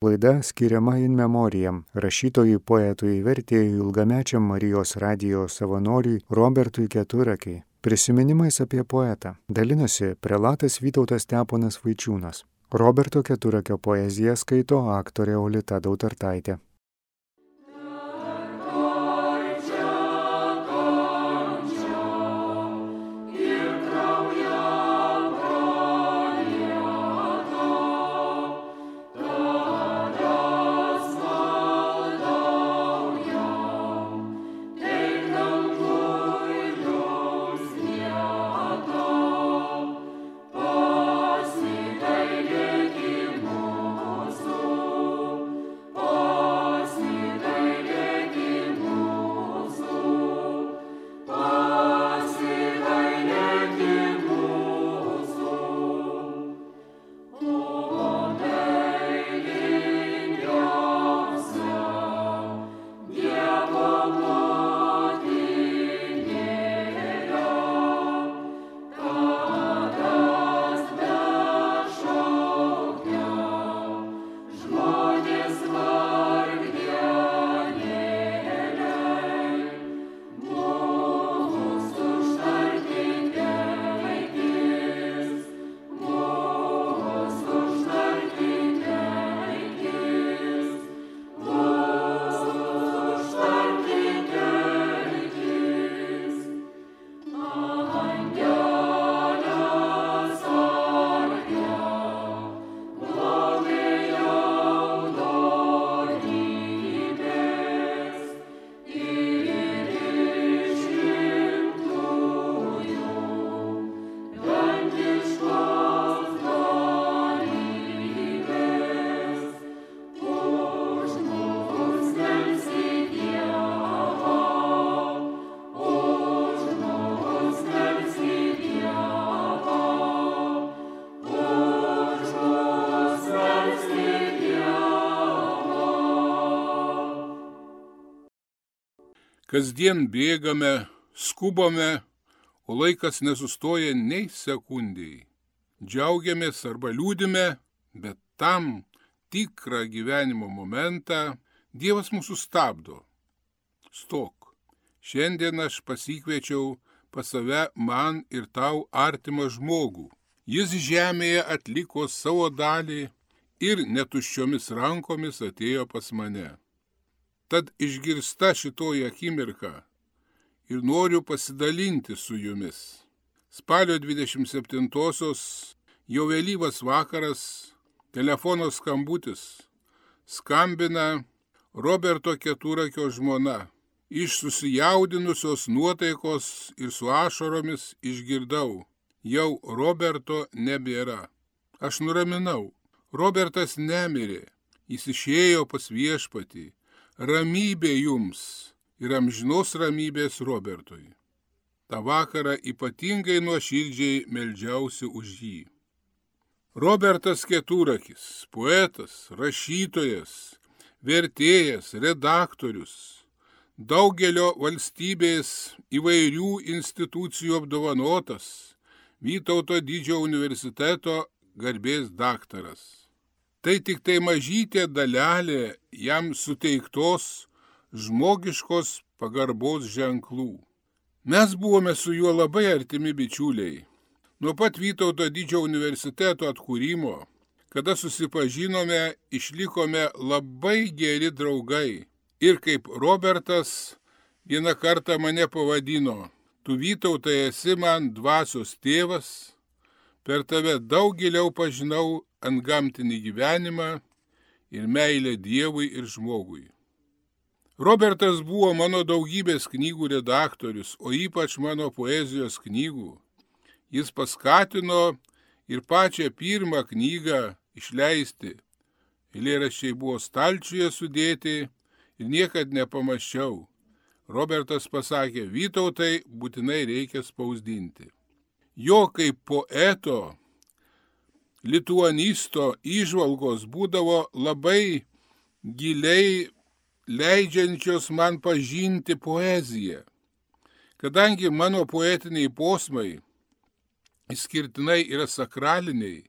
Laida skiriama in memoriam rašytojui, poetui, vertėjui, ilgamečiam Marijos radijos savanoriui Robertui Keturakiai. Prisiminimais apie poetą dalinosi prelatas Vytautas Steponas Vaičiūnas. Roberto Keturakio poeziją skaito aktorė Olita Dautartaitė. Kasdien bėgame, skubame, o laikas nesustoja nei sekundėjai. Džiaugiamės arba liūdime, bet tam tikrą gyvenimo momentą Dievas mūsų stabdo. Stok, šiandien aš pasikviečiau pas save man ir tau artimą žmogų. Jis žemėje atliko savo dalį ir netuščiomis rankomis atėjo pas mane. Tad išgirsta šitoji akimirka ir noriu pasidalinti su jumis. Spalio 27-osios jau vėlyvas vakaras, telefono skambutis, skambina Roberto Keturakio žmona. Iš susijaudinusios nuotaikos ir su ašaromis išgirdau, jau Roberto nebėra. Aš nuraminau, Robertas nemirė, jis išėjo pas viešpatį ramybė jums ir amžinos ramybės Robertui. Ta vakarą ypatingai nuoširdžiai meldžiausi už jį. Robertas Keturakis, poetas, rašytojas, vertėjas, redaktorius, daugelio valstybės įvairių institucijų apdovanotas, Vytauto didžiojo universiteto garbės daktaras. Tai tik tai mažytė dalelė jam suteiktos žmogiškos pagarbos ženklų. Mes buvome su juo labai artimi bičiuliai. Nuo pat Vytauto didžiojo universiteto atkūrimo, kada susipažinome, išlikome labai geri draugai. Ir kaip Robertas vieną kartą mane pavadino, tu Vytautai esi man dvasios tėvas, per tave daug giliau pažinau ant gamtinį gyvenimą ir meilę Dievui ir žmogui. Robertas buvo mano daugybės knygų redaktorius, o ypač mano poezijos knygų. Jis paskatino ir pačią pirmą knygą išleisti. Eilėraščiai buvo stalčiuje sudėti ir niekad nepamaščiau. Robertas pasakė, Vytautai būtinai reikia spausdinti. Jo kaip poeto lituanisto išvalgos būdavo labai giliai leidžiančios man pažinti poeziją. Kadangi mano poetiniai posmai išskirtinai yra sakraliniai,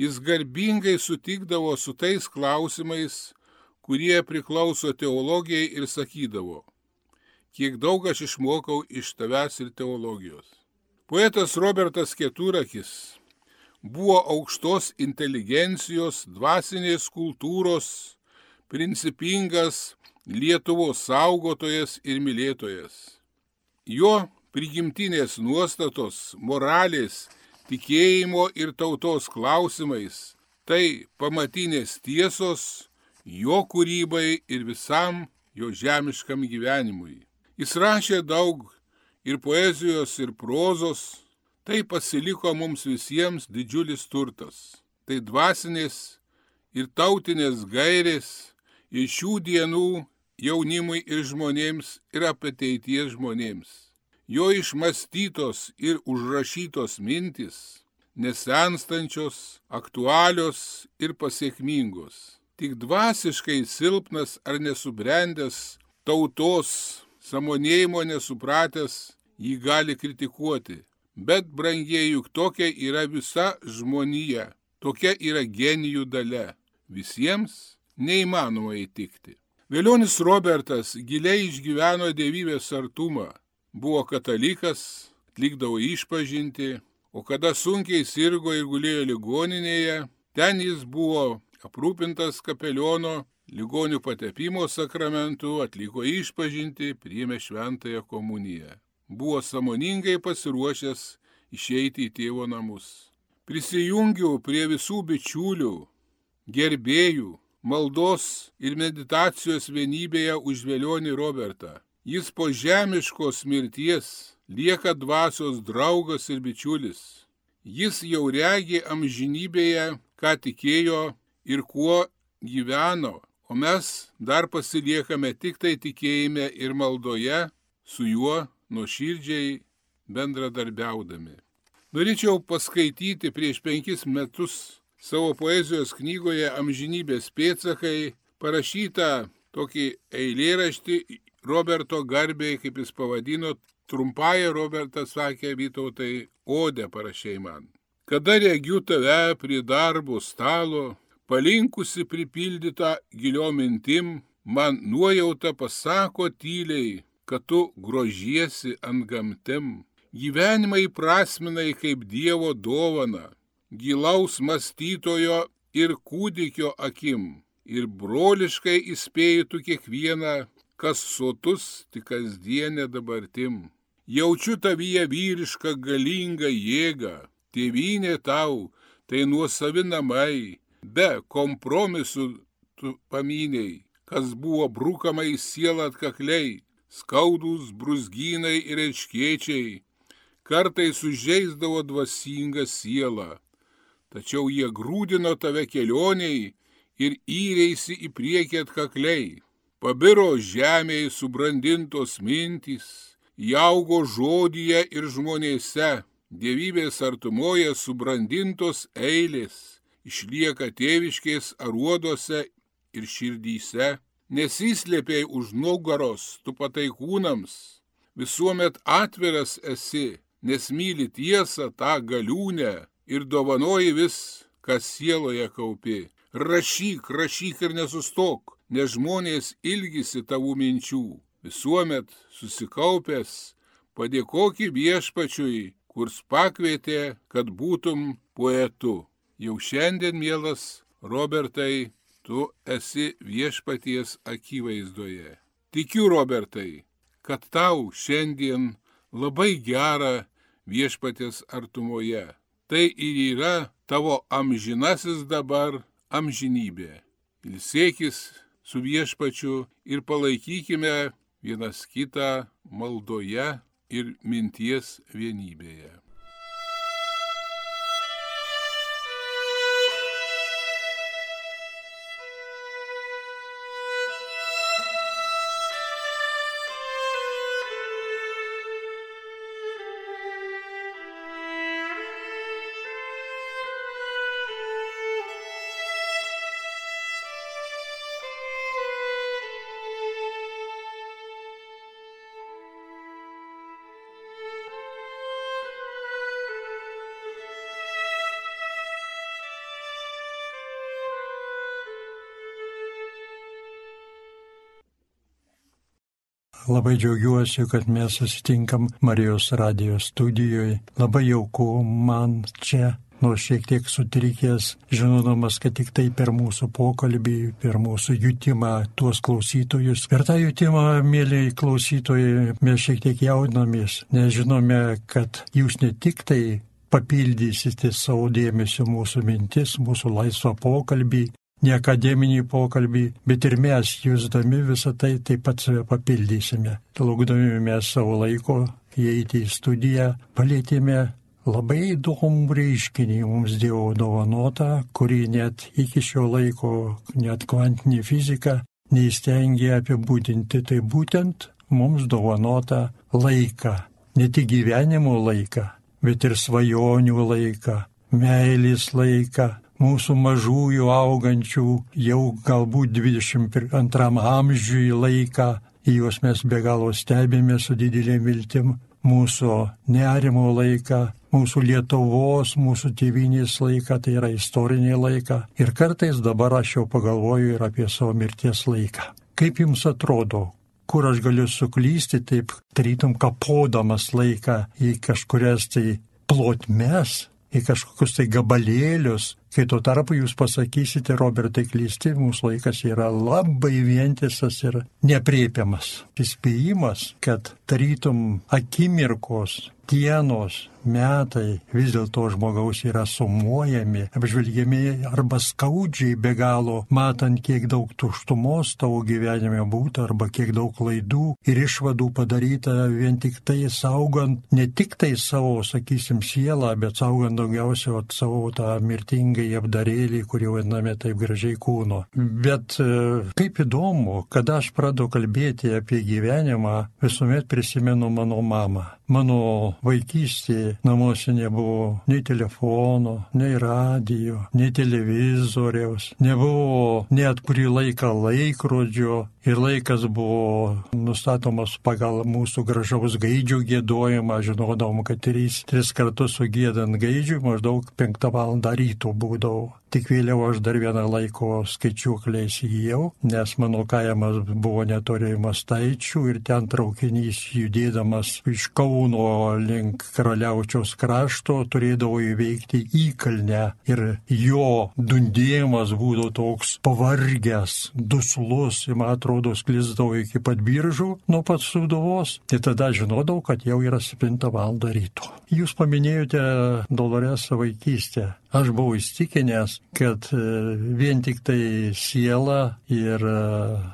Jis garbingai sutikdavo su tais klausimais, kurie priklauso teologijai ir sakydavo, kiek daug aš išmokau iš tavęs ir teologijos. Poetas Robertas Keturakis buvo aukštos inteligencijos, dvasinės kultūros, principingas Lietuvos saugotojas ir mylėtojas. Jo prigimtinės nuostatos, moralės, tikėjimo ir tautos klausimais tai pamatinės tiesos jo kūrybai ir visam jo žemiškam gyvenimui. Jis rašė daug ir poezijos, ir prozos, tai pasiliko mums visiems didžiulis turtas. Tai dvasinės ir tautinės gairės ir šių dienų jaunimui ir žmonėms ir apie ateities žmonėms. Jo išmastytos ir užrašytos mintis nesenstančios, aktualios ir pasiekmingos. Tik dvasiškai silpnas ar nesubrendęs tautos samonėjimo nesupratęs jį gali kritikuoti. Bet, brangieji, juk tokia yra visa žmonija, tokia yra genijų dalė. Visiems neįmanoma įtikti. Vėlionis Robertas giliai išgyveno dievybės artumą, buvo katalikas, atlikdavo išpažinti, o kada sunkiai sirgo ir gulėjo ligoninėje, ten jis buvo aprūpintas kapeliono, ligonių patepimo sakramentu, atliko išpažinti, priėmė šventąją komuniją. Buvo samoningai pasiruošęs išeiti į tėvo namus. Prisijungiau prie visų bičiulių, gerbėjų, maldos ir meditacijos vienybėje už vėlionį Robertą. Jis po žemiškos mirties lieka dvasios draugas ir bičiulis. Jis jau regi amžinybėje, ką tikėjo ir kuo gyveno, o mes dar pasiliekame tik tai tikėjime ir maldoje su juo nuoširdžiai bendradarbiaudami. Norėčiau paskaityti prieš penkis metus savo poezijos knygoje Amžinybės pėtsakai parašytą tokį eilėraštį Roberto garbėjai, kaip jis pavadino, trumpąją Robertas sakė Vytautai, odę parašiai man. Kada regiu tave prie darbo stalo, palinkusi pripildytą gilio mintim, man nuojauta pasako tyliai, kad tu grožiesi ant gamtim. Gyvenimą įprasminai kaip Dievo dovana, gilaus mąstytojo ir kūdikio akim, ir broliškai įspėjtų kiekvieną, kas sotus tik kasdienė dabartim. Jaučiu tavyje vyrišką galingą jėgą, tėvynė tau, tai nuosavi namai, be kompromisų tu paminiai, kas buvo brūkama į sielą atkakliai, skaudus brusgynai ir eškiečiai, kartais sužeisdavo dvasingą sielą, tačiau jie grūdino tave kelioniai ir įreisi į priekį atkakliai. Pabiro žemėje subrandintos mintys, jaugo žodyje ir žmonėse, dievybės artumoje subrandintos eilės, išlieka tėviškės aruoduose ir širdyse, nesislėpiai už nugaros tu pataikūnams, visuomet atviras esi, nes myli tiesą tą galiūnę ir dovanoji vis, kas sieloje kaupi. Rašyk, rašyk ir nesustok, nes žmonės ilgisi tavų minčių. Visuomet susikaupęs, padėkoki viešpačiui, kurs pakvietė, kad būtum poetu. Jau šiandien, mielas Robertai, tu esi viešpaties akivaizdoje. Tikiu, Robertai, kad tau šiandien labai gera viešpatės artumoje. Tai ir yra tavo amžinasis dabar amžinybė. Ilsėkis su viešpačiu ir palaikykime vienas kitą maldoje ir minties vienybėje. Labai džiaugiuosi, kad mes susitinkam Marijos radijos studijoje. Labai jauku man čia nors šiek tiek sutrikęs, žinodamas, kad tik tai per mūsų pokalbį, per mūsų jutimą tuos klausytojus. Per tą jutimą, mėly klausytojai, mes šiek tiek jaudinamės, nes žinome, kad jūs ne tik tai papildysite savo dėmesio mūsų mintis, mūsų laisvą pokalbį, ne akademinį pokalbį, bet ir mes, jūsdami visą tai taip pat save papildysime. Laukdami mes savo laiko įeiti į studiją, palėtėme labai įdomų reiškinį mums Dievo dovanota, kurį net iki šio laiko net kvantinė fizika neįstengė apibūdinti. Tai būtent mums dovanota laiką. Ne tik gyvenimo laiką, bet ir svajonių laiką, meilės laiką, mūsų mažųjų augančių jau galbūt 22 amžiui laiką, į juos mes be galo stebėme su didelė viltim, mūsų nerimo laiką, mūsų Lietuvos, mūsų tėvinės laiką, tai yra istorinį laiką. Ir kartais dabar aš jau pagalvoju ir apie savo mirties laiką. Kaip jums atrodo, kur aš galiu suklysti, taip tarytum kapodamas laiką į kažkurias tai plotmes, į kažkokius tai gabalėlius, kai tuo tarpu jūs pasakysite, Robertai klysti, mūsų laikas yra labai vientisas ir nepriepiamas. Įspėjimas, kad tarytum akimirkos, dienos, metai vis dėlto žmogaus yra sumuojami, apžvelgiami arba skaudžiai be galo, matant, kiek daug tuštumos tavo gyvenime būtų arba kiek daug klaidų ir išvadų padaryta vien tik tai saugant ne tik tai savo, sakysim, sielą, bet saugant daugiausia savo tą mirtingai apdarėlį, kurį vadiname taip gražiai kūno. Bet e, kaip įdomu, kada aš pradedu kalbėti apie gyvenimą, visuomet prisimenu mano mamą. Mano vaikystėje namuose nebuvo nei telefono, nei radio, nei televizoriaus, nebuvo net kurį laiką laikrodžio ir laikas buvo nustatomas pagal mūsų gražaus gaidžių gėdojimą, žinodavom, kad trys, tris kartus sugėdant gaidžių maždaug penktą valandą ryto būdavo. Tik vėliau aš dar vieną laiko skaičiuoklę įsigijau, nes mano kaimas buvo netorėjimas taičių ir ten traukinys judėdamas iš Kauno link Karaliaučiaus krašto turėdavo įveikti įkalnę ir jo dundėjimas būdavo toks pavargęs, duslus, ir man atrodo, sklisdavo iki pat biržų nuo pat suduvos. Ir tada žinodavau, kad jau yra 7 val. ryto. Jūs paminėjote Doloresą vaikystę. Aš buvau įstikinęs, kad e, vien tik tai siela ir e,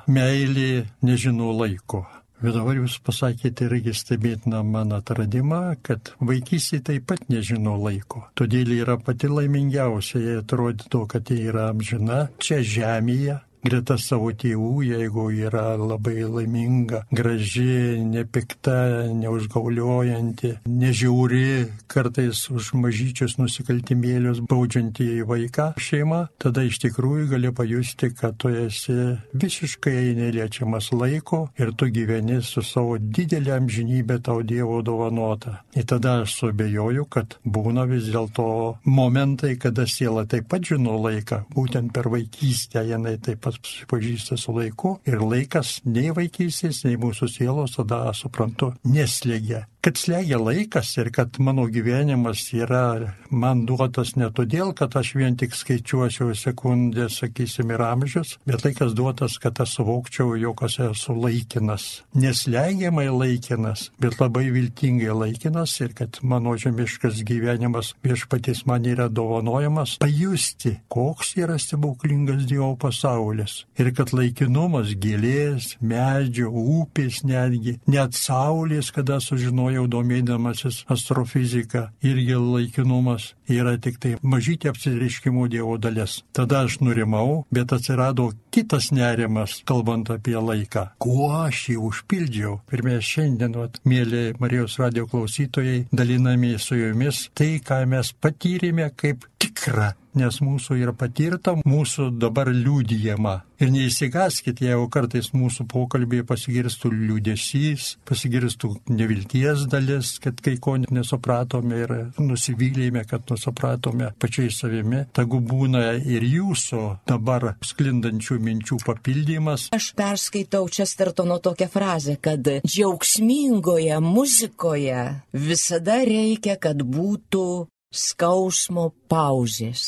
meilė nežino laiko. Bet dabar jūs pasakėte irgi stebėtiną man atradimą, kad vaikystė taip pat nežino laiko. Todėl yra pati laimingiausia, jie atrodytų, kad jie yra amžina čia žemėje, greta savo tėvų, jeigu yra labai laiminga, graži, nepikta, neužgauliojanti, nežiauri, kartais už mažyčius nusikaltimėlius baudžianti į vaiką šeimą, tada iš tikrųjų gali pajusti, kad tu esi visiškai neliečiamas laiko ir tu gyveni su savo didelė amžinybė tau Dievo dovanota. Ir tada aš subejoju, kad būna vis dėlto momentai, kada siela taip pat žino laiką, būtent per vaikystę jinai taip pat susipažįsta su laiku ir laikas nei vaikystės, nei mūsų sielos tada, suprantu, neslėgia kad slegia laikas ir kad mano gyvenimas yra man duotas ne todėl, kad aš vien tik skaičiuosiu sekundės, sakysim, ir amžius, bet laikas duotas, kad aš suvokčiau, jog aš esu laikinas. Neslegiamai laikinas, bet labai viltingai laikinas ir kad mano žemiškas gyvenimas viešpatys man yra dovanojamas pajusti, koks yra stebuklingas Dievo pasaulis. Ir kad laikinumas gėlės, medžio, upės netgi, net saulės, kada sužinojau, jau domėdamasis astrofizika, irgi laikinumas yra tik tai mažytė apsireiškimo Dievo dalis. Tada aš nurimau, bet atsirado kitas nerimas, kalbant apie laiką. Kuo aš jį užpildžiau? Ir mes šiandien, vat, mėly Marijos radio klausytojai, dalinami su jumis tai, ką mes patyrėme kaip tik tikra, nes mūsų yra patirta, mūsų dabar liūdijama. Ir neįsigaskite, jeigu kartais mūsų pokalbėje pasigirstų liūdėsys, pasigirstų nevilties dalis, kad kai ko nesupratome ir nusivylėme, kad nusupratome pačiai savimi, tagu būna ir jūsų dabar sklindančių minčių papildymas. Aš perskaitau Čestertono tokią frazę, kad džiaugsmingoje muzikoje visada reikia, kad būtų skausmo pauzės.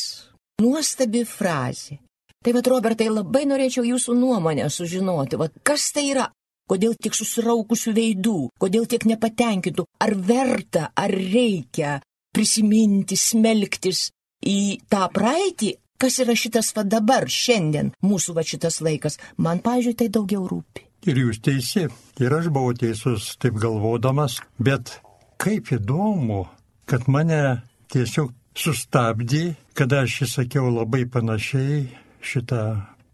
Nuostabi frazė. Tai vad, Robertai, labai norėčiau jūsų nuomonę sužinoti, vad, kas tai yra, kodėl tiek susiraukusių veidų, kodėl tiek nepatenkintų, ar verta, ar reikia prisiminti, smelktis į tą praeitį, kas yra šitas va dabar, šiandien, mūsų va šitas laikas, man, pažiūrėjau, tai daugiau rūpi. Ir jūs teisi, ir aš buvau teisus taip galvodamas, bet kaip įdomu, kad mane tiesiog sustabdė, kada aš įsakiau labai panašiai šitą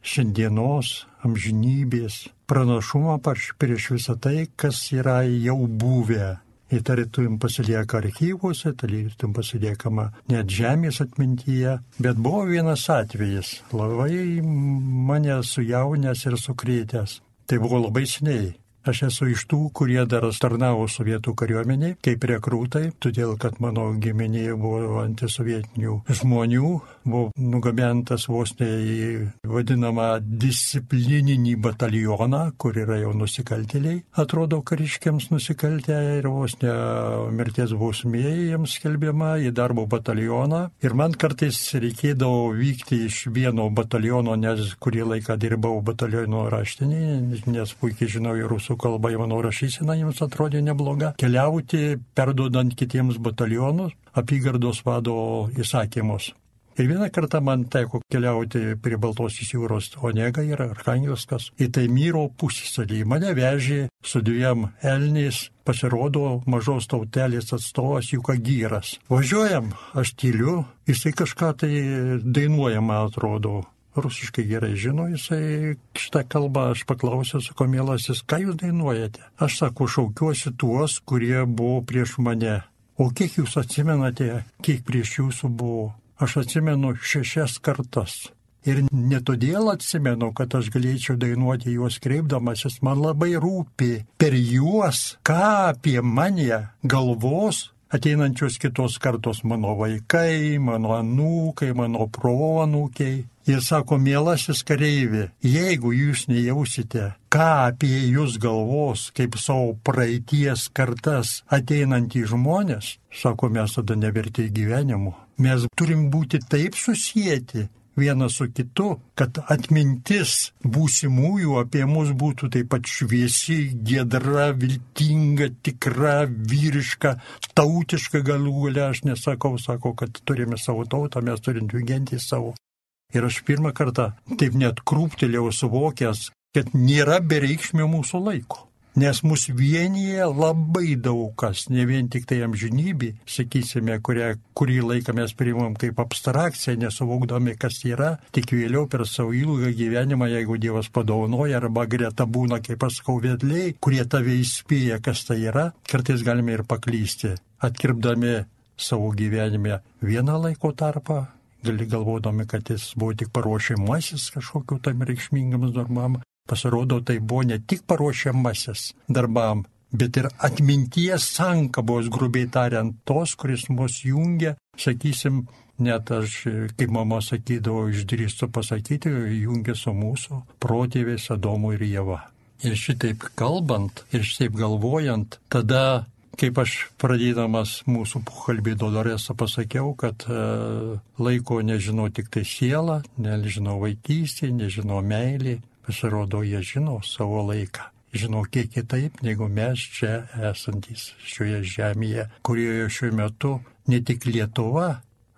šiandienos amžinybės pranašumą prieš visą tai, kas yra jau buvę. Ir tarytum pasilieka archyvuose, tarytum pasiliekama net žemės atmintyje. Bet buvo vienas atvejis, labai mane sujaunęs ir sukrėtęs. Tai buvo labai seniai. Aš esu iš tų, kurie dar tarnavo sovietų kariuomeniai kaip rekrūtai, todėl kad mano giminėje buvo antisovietinių žmonių, buvo nugabentas vos ne į vadinamą disciplininį batalioną, kur yra jau nusikaltėliai, atrodo kariškiams nusikaltę ir vos ne mirties bausmė jiems skelbiama į darbo batalioną. Ir man kartais reikėdavo vykti iš vieno bataliono, nes kurį laiką dirbau bataliono raštinį, nes puikiai žinau ir rusų rusų kalba į mano rašyseną jums atrodė nebloga, keliauti, perdodant kitiems batalionus apygardos vado įsakymus. Ir vieną kartą man teko keliauti prie Baltosios jūros Onega ir Arkangelskas į Taimyro pusėsalį. Mane vežė su dviem elniais, pasirodo mažos tautelės atstovas Jukagyras. Važiuojam, aš tyliu, jisai kažką tai dainuoja, man atrodo rusiškai gerai žino, jisai šitą kalbą aš paklausiau, sako, mielasis, ką jūs dainuojate? Aš sako, šaukiuosi tuos, kurie buvo prieš mane. O kiek jūs atsimenate, kiek prieš jūsų buvo? Aš atsimenu šešias kartas. Ir ne todėl atsimenu, kad aš galėčiau dainuoti juos kreipdamasis, man labai rūpi per juos, ką apie mane galvos ateinančios kitos kartos mano vaikai, mano anūkai, mano proanūkiai. Jie sako, mielasis kareivi, jeigu jūs nejausite, ką apie jūs galvos, kaip savo praeities kartas ateinantys žmonės, sako, mes tada neverti gyvenimu. Mes turim būti taip susijęti vienas su kitu, kad atmintis būsimųjų apie mus būtų taip pat šviesi, gedra, viltinga, tikra, vyriška, tautiška galų galia, aš nesakau, sako, kad turime savo tautą, mes turim dvi gentys savo. Ir aš pirmą kartą taip net krūptelėjau suvokęs, kad nėra bereikšmio mūsų laiko. Nes mus vienyje labai daug kas, ne vien tik tai amžinybė, sakysime, kurią kurį laiką mes priimam kaip abstrakciją, nesuvokdami, kas yra, tik vėliau per savo ilgą gyvenimą, jeigu Dievas padaunoja arba greta būna, kaip aš sakau, vedliai, kurie tave įspėja, kas tai yra, kartais galime ir paklysti, atkirpdami savo gyvenime vieną laiko tarpą, galvodami, kad jis buvo tik paruošiamasis kažkokiu tam reikšmingam darbam. Pasirodo, tai buvo ne tik paruošiamasis darbam, bet ir atminties sankabos, grubiai tariant, tos, kuris mus jungia, sakysim, net aš, kaip mama sakydavo, išdrįstu pasakyti, jungia su mūsų protėviais Adomu ir Jėva. Ir šitaip kalbant ir šitaip galvojant, tada Kaip aš pradėdamas mūsų pokalbį Doloresą pasakiau, kad e, laiko nežino tik tai siela, nežino vaikystė, nežino meilė, pasirodo, jie žino savo laiką. Žino kiek kitaip, negu mes čia esantys šioje žemėje, kurioje šiuo metu ne tik Lietuva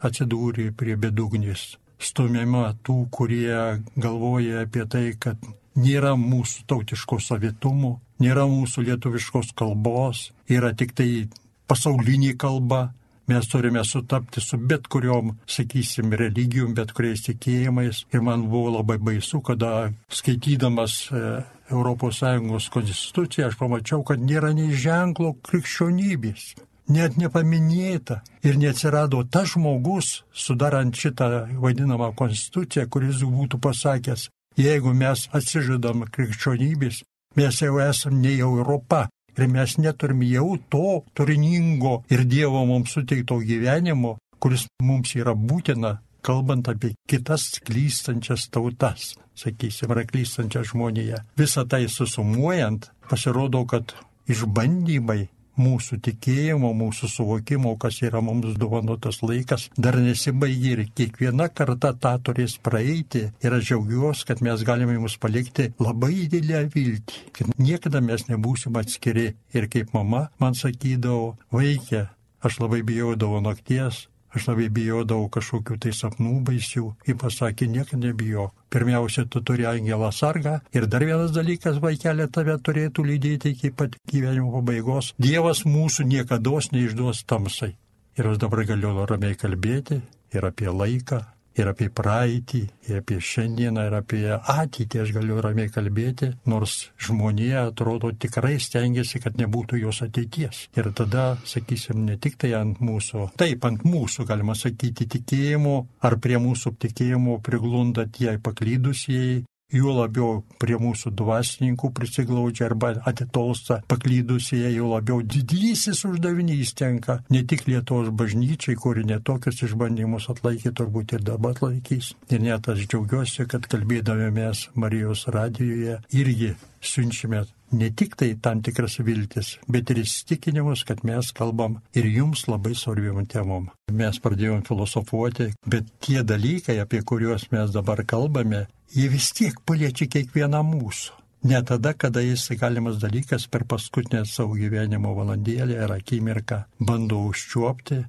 atsidūrė prie bedugnis, stumiama tų, kurie galvoja apie tai, kad nėra mūsų tautiško savitumo, nėra mūsų lietuviškos kalbos, yra tik tai pasaulinė kalba. Mes turime sutapti su bet kuriuom, sakysim, religijom, bet kuriais tikėjimais. Ir man buvo labai baisu, kada skaitydamas ES konstituciją aš pamačiau, kad nėra nei ženklo krikščionybės. net nepaminėta ir neatsirado tas žmogus, sudarant šitą vadinamą konstituciją, kuris būtų pasakęs, jeigu mes atsižadam krikščionybės, mes jau esam ne Europa ir mes neturim jau to turiningo ir Dievo mums suteikto gyvenimo, kuris mums yra būtina, kalbant apie kitas klystančias tautas, sakysim, ar klystančią žmoniją. Visą tai susumuojant, pasirodo, kad išbandymai mūsų tikėjimo, mūsų suvokimo, kas yra mums dovanotas laikas, dar nesibaigė ir kiekviena karta tą turės praeiti. Ir aš džiaugiuosi, kad mes galime jums palikti labai didelę viltį, kad niekada mes nebūsim atskiri. Ir kaip mama man sakydavo, vaikė, aš labai bijodavau nakties, Aš labai bijodavau kažkokių tai sapnų baisių. Ji pasakė, niekada nebijok. Pirmiausia, tu turi angelą sargą. Ir dar vienas dalykas, vaikelė, tave turėtų lydėti iki pat gyvenimo pabaigos. Dievas mūsų niekada neišduos tamsai. Ir aš dabar galiu ramiai kalbėti ir apie laiką, ir apie praeitį, ir apie šiandieną, ir apie ateitį aš galiu ramiai kalbėti, nors žmonija atrodo tikrai stengiasi, kad nebūtų jos ateities. Ir tada, sakysim, ne tik tai ant mūsų, taip, ant mūsų, galima sakyti, tikėjimo, ar prie mūsų tikėjimo priglunda tie paklydusieji, Juo labiau prie mūsų dvasininkų prisiglaudžia arba atitolsta paklydusieji, juo labiau didysis uždavinys tenka ne tik Lietuvos bažnyčiai, kuri netokius išbandymus atlaikė, turbūt ir dabar atlaikys. Ir net aš džiaugiuosi, kad kalbėdami mes Marijos radijoje irgi siunčiame ne tik tai tam tikras viltis, bet ir įsitikinimus, kad mes kalbam ir jums labai svarbiom temom. Mes pradėjom filosofuoti, bet tie dalykai, apie kuriuos mes dabar kalbame, jie vis tiek paliečia kiekvieną mūsų. Ne tada, kada jis galimas dalykas per paskutinę savo gyvenimo valandėlę ar akimirką bando užčiuopti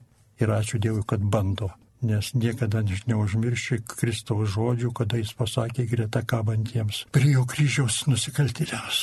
ir ačiū Dievui, kad bando. Nes niekada neužmirši Kristaus žodžių, kada jis pasakė greta kabantiems prie jo kryžiaus nusikaltėliams.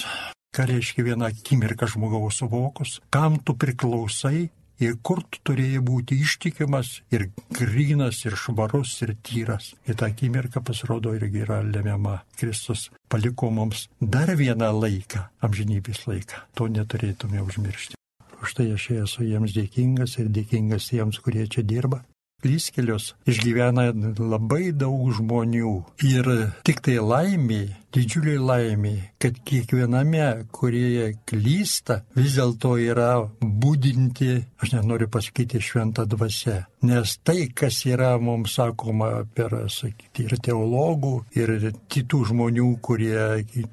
Ką reiškia viena akimirka žmogaus suvokus, kam tu priklausai ir kur tu turėjai būti ištikimas ir grinas ir švarus ir tyras. Ir tą akimirką pasirodo irgi yra lemiama. Kristus paliko mums dar vieną laiką, amžinybės laiką. To neturėtume užmiršti. Už tai aš esu jiems dėkingas ir dėkingas tiems, kurie čia dirba, klystkelius išgyvena labai daug žmonių. Ir tik tai laimė, didžiuliai laimė, kad kiekviename, kurie klysta, vis dėlto yra būdinti, aš nenoriu pasakyti, šventą dvasę. Nes tai, kas yra mums sakoma per, sakyti, ir teologų, ir kitų žmonių, kurie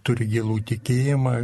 turi gilų tikėjimą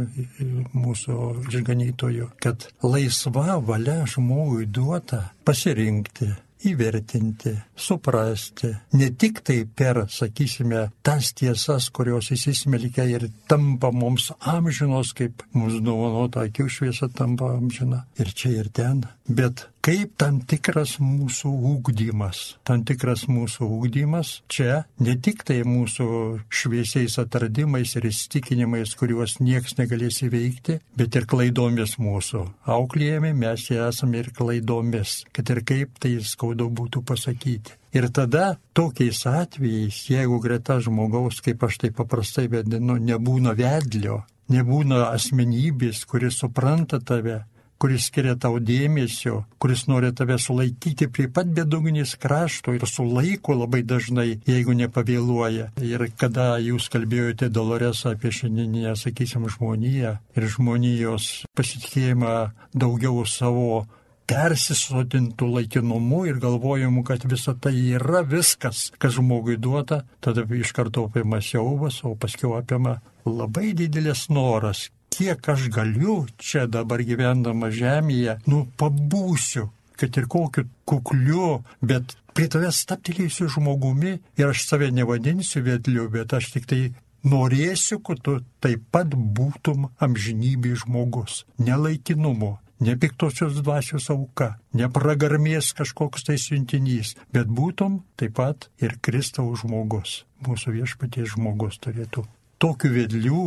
mūsų išganytojų, kad laisva valia žmogui duota pasirinkti įvertinti, suprasti, ne tik tai per, sakysime, tas tiesas, kurios įsismelkia ir tampa mums amžinos, kaip mums dovanota akių šviesa tampa amžina ir čia ir ten, bet kaip tam tikras mūsų ūkdymas. Tam tikras mūsų ūkdymas čia ne tik tai mūsų šviesiais atradimais ir įstikinimais, kuriuos nieks negalės įveikti, bet ir klaidomis mūsų. Auklėjami mes esame ir klaidomis, kad ir kaip tai skaudu būtų pasakyti. Ir tada tokiais atvejais, jeigu greta žmogaus, kaip aš tai paprastai vadinu, nebūna vedlio, nebūna asmenybės, kuris supranta tave, kuris skiria tau dėmesio, kuris nori tave sulaikyti prie pat bedugnės krašto ir sulaiko labai dažnai, jeigu nepavėluoja. Ir kada jūs kalbėjote Doloresą apie šiandieninę, sakysim, žmoniją ir žmonijos pasitikėjimą daugiau savo persisotintų laikinumu ir galvojimu, kad visa tai yra viskas, kas žmogui duota, tada iš karto apima siaubas, o paskui apima labai didelis noras kiek aš galiu čia dabar gyvendama žemėje, nu, pabūsiu, kad ir kokiu kukliu, bet prie tavęs staptelėsiu žmogumi ir aš save nevadinsiu vedliu, bet aš tik tai norėsiu, kad tu taip pat būtum amžinybė žmogus, nelaikinumo, ne piktosios dvasios auka, ne pragarmės kažkoks tai siuntinys, bet būtum taip pat ir Kristaus žmogus, mūsų viešpaties žmogus turėtų. Tokių vedlių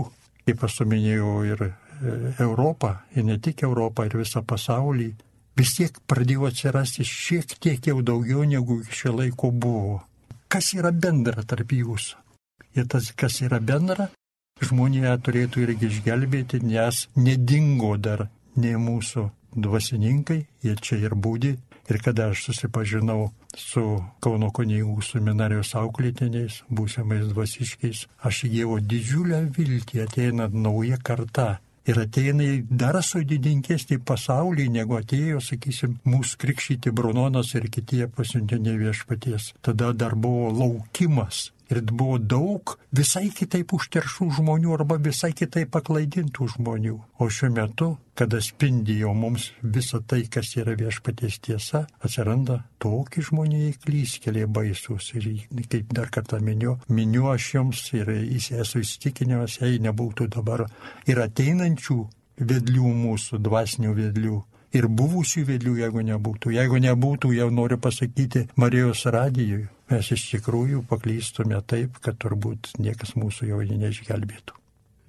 kaip aš suminėjau, ir e, Europą, ir ne tik Europą, ir visą pasaulį, vis tiek pradėjo atsirasti šiek tiek jau daugiau negu iki šio laiko buvo. Kas yra bendra tarp jūsų? Ir tas, kas yra bendra, žmonėje turėtų irgi išgelbėti, nes nedingo dar nei mūsų dvasininkai, jie čia ir būdi. Ir kada aš susipažinau su Kauno kunigų seminarijos auklėtiniais, būsimais dvasiškiais, aš įgyjau didžiulę viltį, ateina nauja karta. Ir ateina į dar sudėdinkesnį pasaulį, negu atėjo, sakysim, mūsų krikščyti Brunonas ir kitie pasiuntiniai viešpaties. Tada dar buvo laukimas ir buvo daug visai kitaip užteršų žmonių arba visai kitaip paklaidintų žmonių. O šiuo metu, kada spindi jau mums visa tai, kas yra viešpaties tiesa, atsiranda tokie žmoniai klyskeliai baisus. Ir kaip dar kartą miniu, miniu aš jums ir esu įsitikinęs, jei nebūtų dabar ir ateinančių vedlių mūsų, dvasinių vedlių, ir buvusių vedlių, jeigu nebūtų. Jeigu nebūtų, jau noriu pasakyti Marijos radijui, mes iš tikrųjų paklystume taip, kad turbūt niekas mūsų jau neišgelbėtų.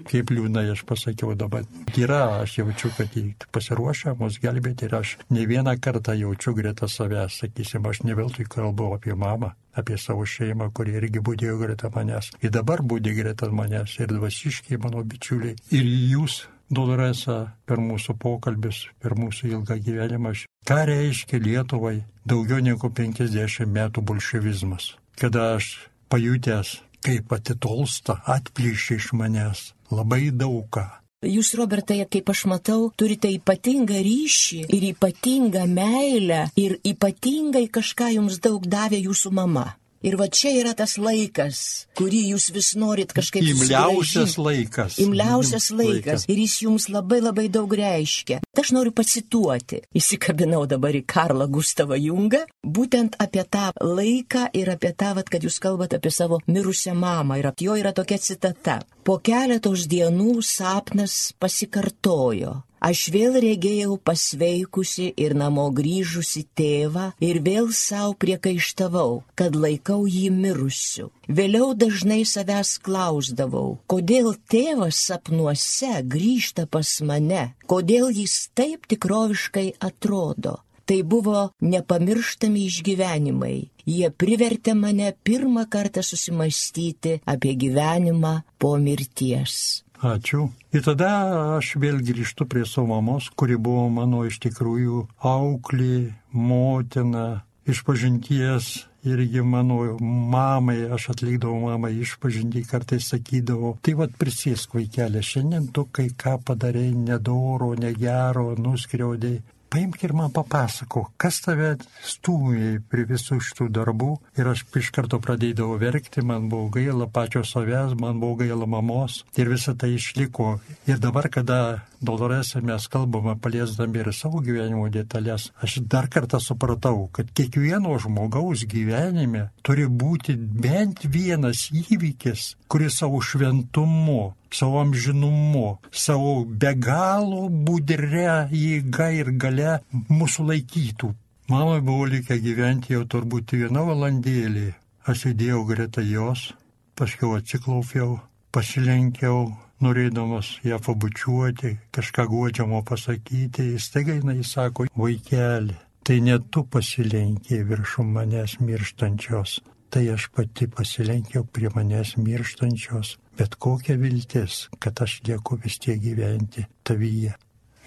Kaip liūdnai aš pasakiau dabar. Yra, aš jaučiu, kad jį pasiruošę mus gelbėti ir aš ne vieną kartą jaučiu greta savęs, sakysim, aš ne veltui kalbu apie mamą, apie savo šeimą, kuri irgi būdėjo greta manęs. Ir dabar būdė greta manęs ir dvasiškiai mano bičiuliai. Ir jūs Doloresa per mūsų pokalbius, per mūsų ilgą gyvenimą. Ką reiškia Lietuvai daugiau negu 50 metų bolševizmas? Kada aš pajutęs, kaip atitolsta, atplyšia iš manęs labai daugą. Jūs, Robertai, kaip aš matau, turite ypatingą ryšį ir ypatingą meilę ir ypatingai kažką jums daug davė jūsų mama. Ir va čia yra tas laikas, kurį jūs vis norit kažkaip Imliausias laikas. Imliausias laikas. Ir jis jums labai labai daug reiškia. Aš noriu pacituoti. Įsikabinau dabar į Karlą Gustavą Jungą, būtent apie tą laiką ir apie tą, vat, kad jūs kalbate apie savo mirusią mamą. Ir jo yra tokia citata. Po keletos dienų sapnas pasikartojo. Aš vėl regėjau pasveikusi ir namo grįžusi tėvą ir vėl savo priekaištavau, kad laikau jį mirusiu. Vėliau dažnai savęs klausdavau, kodėl tėvas sapnuose grįžta pas mane, kodėl jis taip tikroviškai atrodo. Tai buvo nepamirštami išgyvenimai. Jie privertė mane pirmą kartą susimastyti apie gyvenimą po mirties. Ačiū. Ir tada aš vėl grįžtu prie savo mamos, kuri buvo mano iš tikrųjų auklė, motina, išpažinties irgi mano mamai, aš atlikdavau mamai išpažinti, kartais sakydavau, tai vad prisėsk vaikelė, šiandien tu kai ką padarai nedoro, negero, nuskriaudai, paimk ir man papasako, kas tave stūmė prie visų šitų darbų. Ir aš iš karto pradėdavau verkti, man buvo gaila pačio savęs, man buvo gaila mamos. Ir visa tai išliko. Ir dabar, kada Dolorese mes kalbame paliesdami ir savo gyvenimo detalės, aš dar kartą supratau, kad kiekvieno žmogaus gyvenime turi būti bent vienas įvykis, kuris savo šventumu, savo amžinumu, savo be galo budre jėga ir gale mūsų laikytų. Mamai buvo likę gyventi jau turbūt vieną valandėlį. Aš sėdėjau greta jos, paskui atsiklaupiau, pasilenkiau, norėdamas ją pabučiuoti, kažką godžiamo pasakyti, jis taiga jinai sako, vaikeli, tai ne tu pasilenkė viršum manęs mirštančios, tai aš pati pasilenkiau prie manęs mirštančios, bet kokia viltis, kad aš lieku vis tiek gyventi tavyje.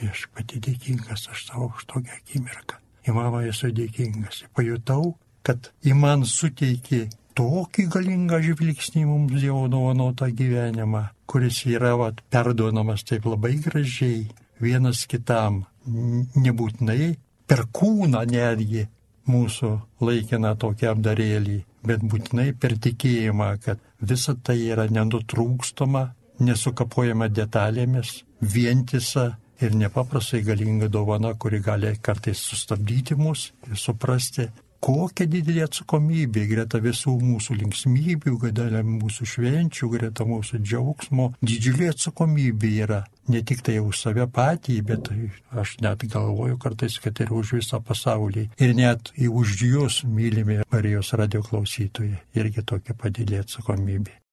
Aš pati dėkingas aš tau už tokią akimirką. Į mamą esu dėkingas. Pajutau, kad į man suteikė tokį galingą žvilgsnį mums jau dovanotą gyvenimą, kuris yra vat, perduodamas taip labai gražiai vienas kitam, nebūtinai per kūną netgi mūsų laikiną tokį apdarėlį, bet būtinai per tikėjimą, kad visa tai yra nenutrūkstama, nesukapojama detalėmis, vientisa ir nepaprastai galinga dovana, kuri gali kartais sustabdyti mus ir suprasti, kokia didelė atsakomybė greta visų mūsų linksmybių, greta mūsų švenčių, greta mūsų džiaugsmo. Didžiulė atsakomybė yra ne tik tai už save patį, bet aš net galvoju kartais, kad ir už visą pasaulį. Ir net už jūs, mylimi Marijos radio klausytojai, irgi tokia padėlė atsakomybė.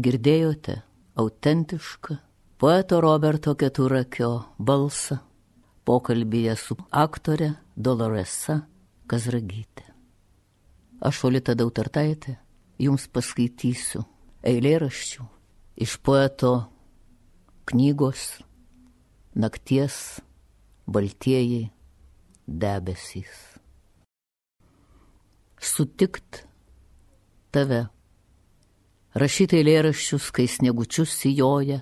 Girdėjote autentišką poeto Roberto Keturakio balsą pokalbėje su aktore Doloresa Kazragytė. Aš Olita Dautartaitė jums paskaitysiu eilėraščių iš poeto knygos Nakties baltieji debesys. Sutikt tave, rašyti eilėraščius, kai sniegučius sijoja,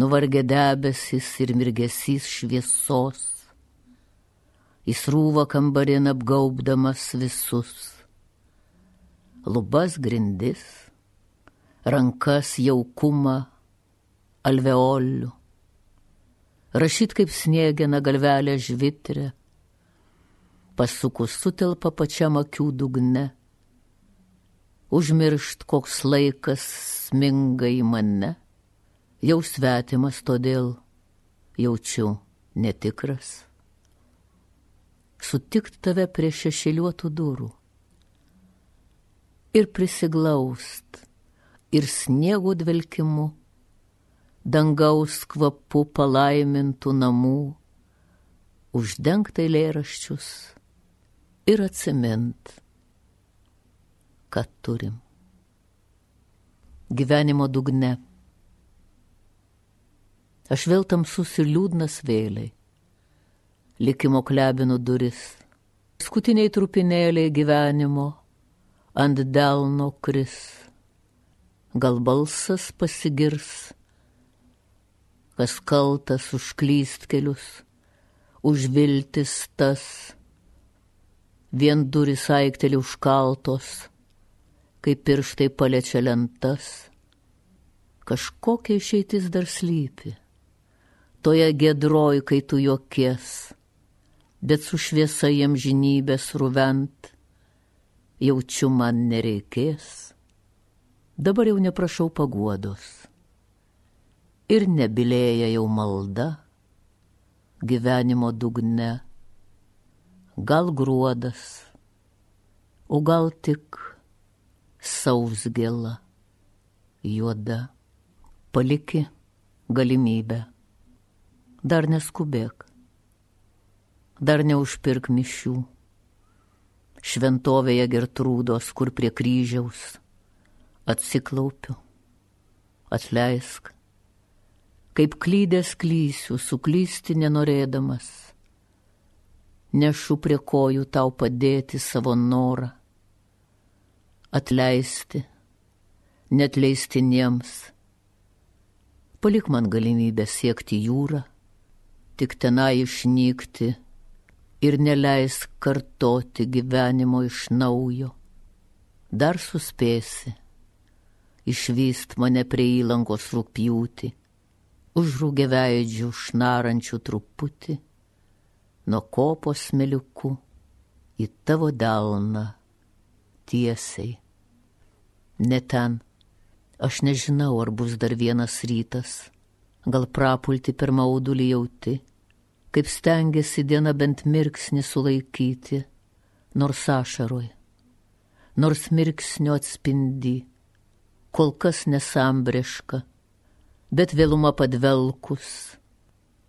nuvargę debesis ir mirgesys šviesos, įsrūva kambarin apgaubdamas visus, lubas grindis, rankas jaukumą, alveolių, rašyt kaip sniegina galvelė žvitrė, pasukus sutelpa pačiam akių dugne, užmiršt, koks laikas sminga į mane, jau svetimas todėl jaučiu netikras. Sutikt tave prie šešėliuotų durų ir prisiglaust ir sniego dvelkimu, dangaus kvapu palaimintų namų, uždengtai lėraščius ir atsimint, kad turim. Gyvenimo dugne. Aš vėl tamsus ir liūdnas vėliai. Likimo klebino duris. Paskutiniai trupinėliai gyvenimo ant delno kris gal balsas pasigirs, kas kaltas užklyst kelius, užviltis tas, vien duris aikteli užkaltos, kai pirštai paliečia lentas, kažkokia išeitis dar slypi, toje gedroj, kai tu jokies, bet su šviesa jiem žinybės ruvent, jaučiu man nereikės. Dabar jau neprašau paguodos. Ir nebilėja jau malda gyvenimo dugne, gal gruodas, o gal tik sausgėla, juoda, paliki galimybę, dar neskubėk, dar neužpirk mišių, šventovėje gertrūdos, kur prie kryžiaus atsiklaupiu, atleisk, kaip klydęs klysiu, suklysti nenorėdamas, nešu prie kojų tau padėti savo norą, atleisti, net leistiniems, palik man galimybę siekti jūrą, tik tenai išnykti ir neleisk kartoti gyvenimo iš naujo, dar suspėsi. Išvyst mane prie įlankos rūpjūti, užrūgė veidžių šnarančių truputį, nuo kopos meliukų į tavo delną tiesiai. Ne ten, aš nežinau, ar bus dar vienas rytas, gal prapulti per maudulį jauti, kaip stengiasi diena bent mirksnį sulaikyti, nors ašaroj, nors mirksnio atspindi. Kol kas nesambriška, bet vėluma padvelkus,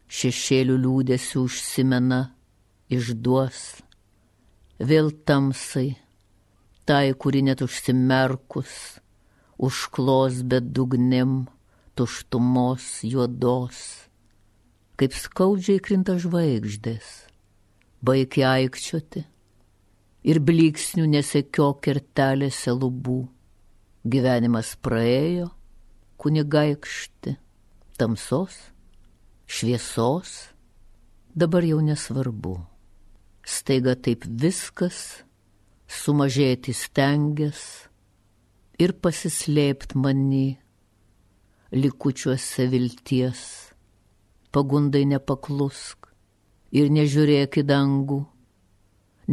šešėlių liūdėsių užsimena, išduos, vėl tamsai, tai, kuri net užsimerkus, užklos bedugnim, tuštumos juodos, kaip skaudžiai krinta žvaigždės, baigia aikčioti ir bliksnių nesekio kertelėse lubų Gyvenimas praėjo, kunigaikšti, tamsos, šviesos, dabar jau nesvarbu. Staiga taip viskas, sumažėti stengias ir pasislėpt mani likučiuose vilties. Pagundai nepaklusk ir nežiūrėk į dangų,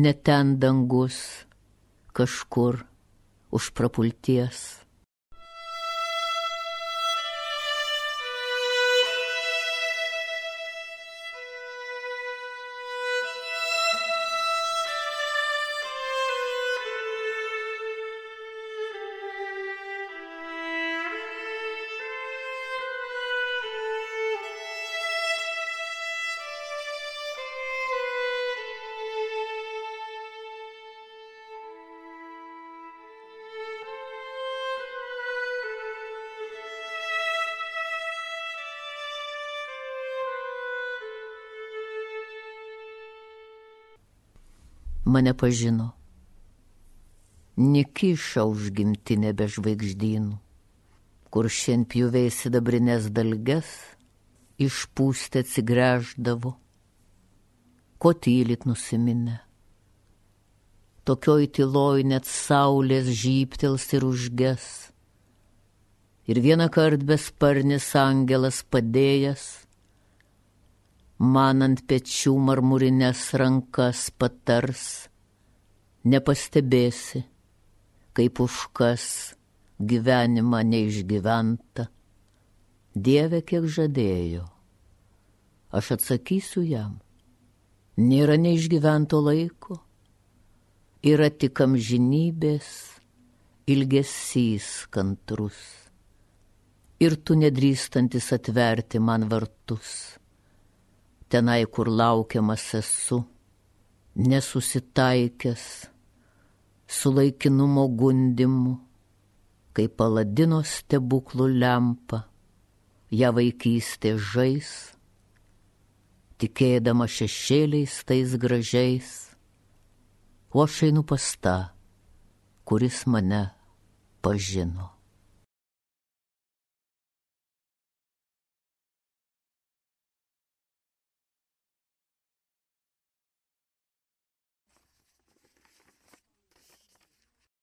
net ten dangus kažkur už prapulties. Mane pažino. Nikiša užgimtinė be žvaigždynų, kur šiandien pjuviai sidabrinės dalges išpūstę atsigręždavo, ko tylit nusiminę. Tokioj tyloj net saulės žyptels ir užges. Ir vieną kartą besparnis angelas padėjęs, man ant pečių marmurinės rankas patars, nepastebėsi, kaip užkas gyvenimą neišgyventa. Dieve kiek žadėjo, aš atsakysiu jam, nėra neišgyvento laiko, yra tik amžinybės ilgesys kantrus. Ir tu nedrįstantis atverti man vartus tenai, kur laukiamas esu, nesusitaikęs su laikinumo gundimu, kai paladino stebuklų lempa, ją vaikystė žais, tikėdama šešėliais tais gražiais, o aš einu pas tą, kuris mane pažino.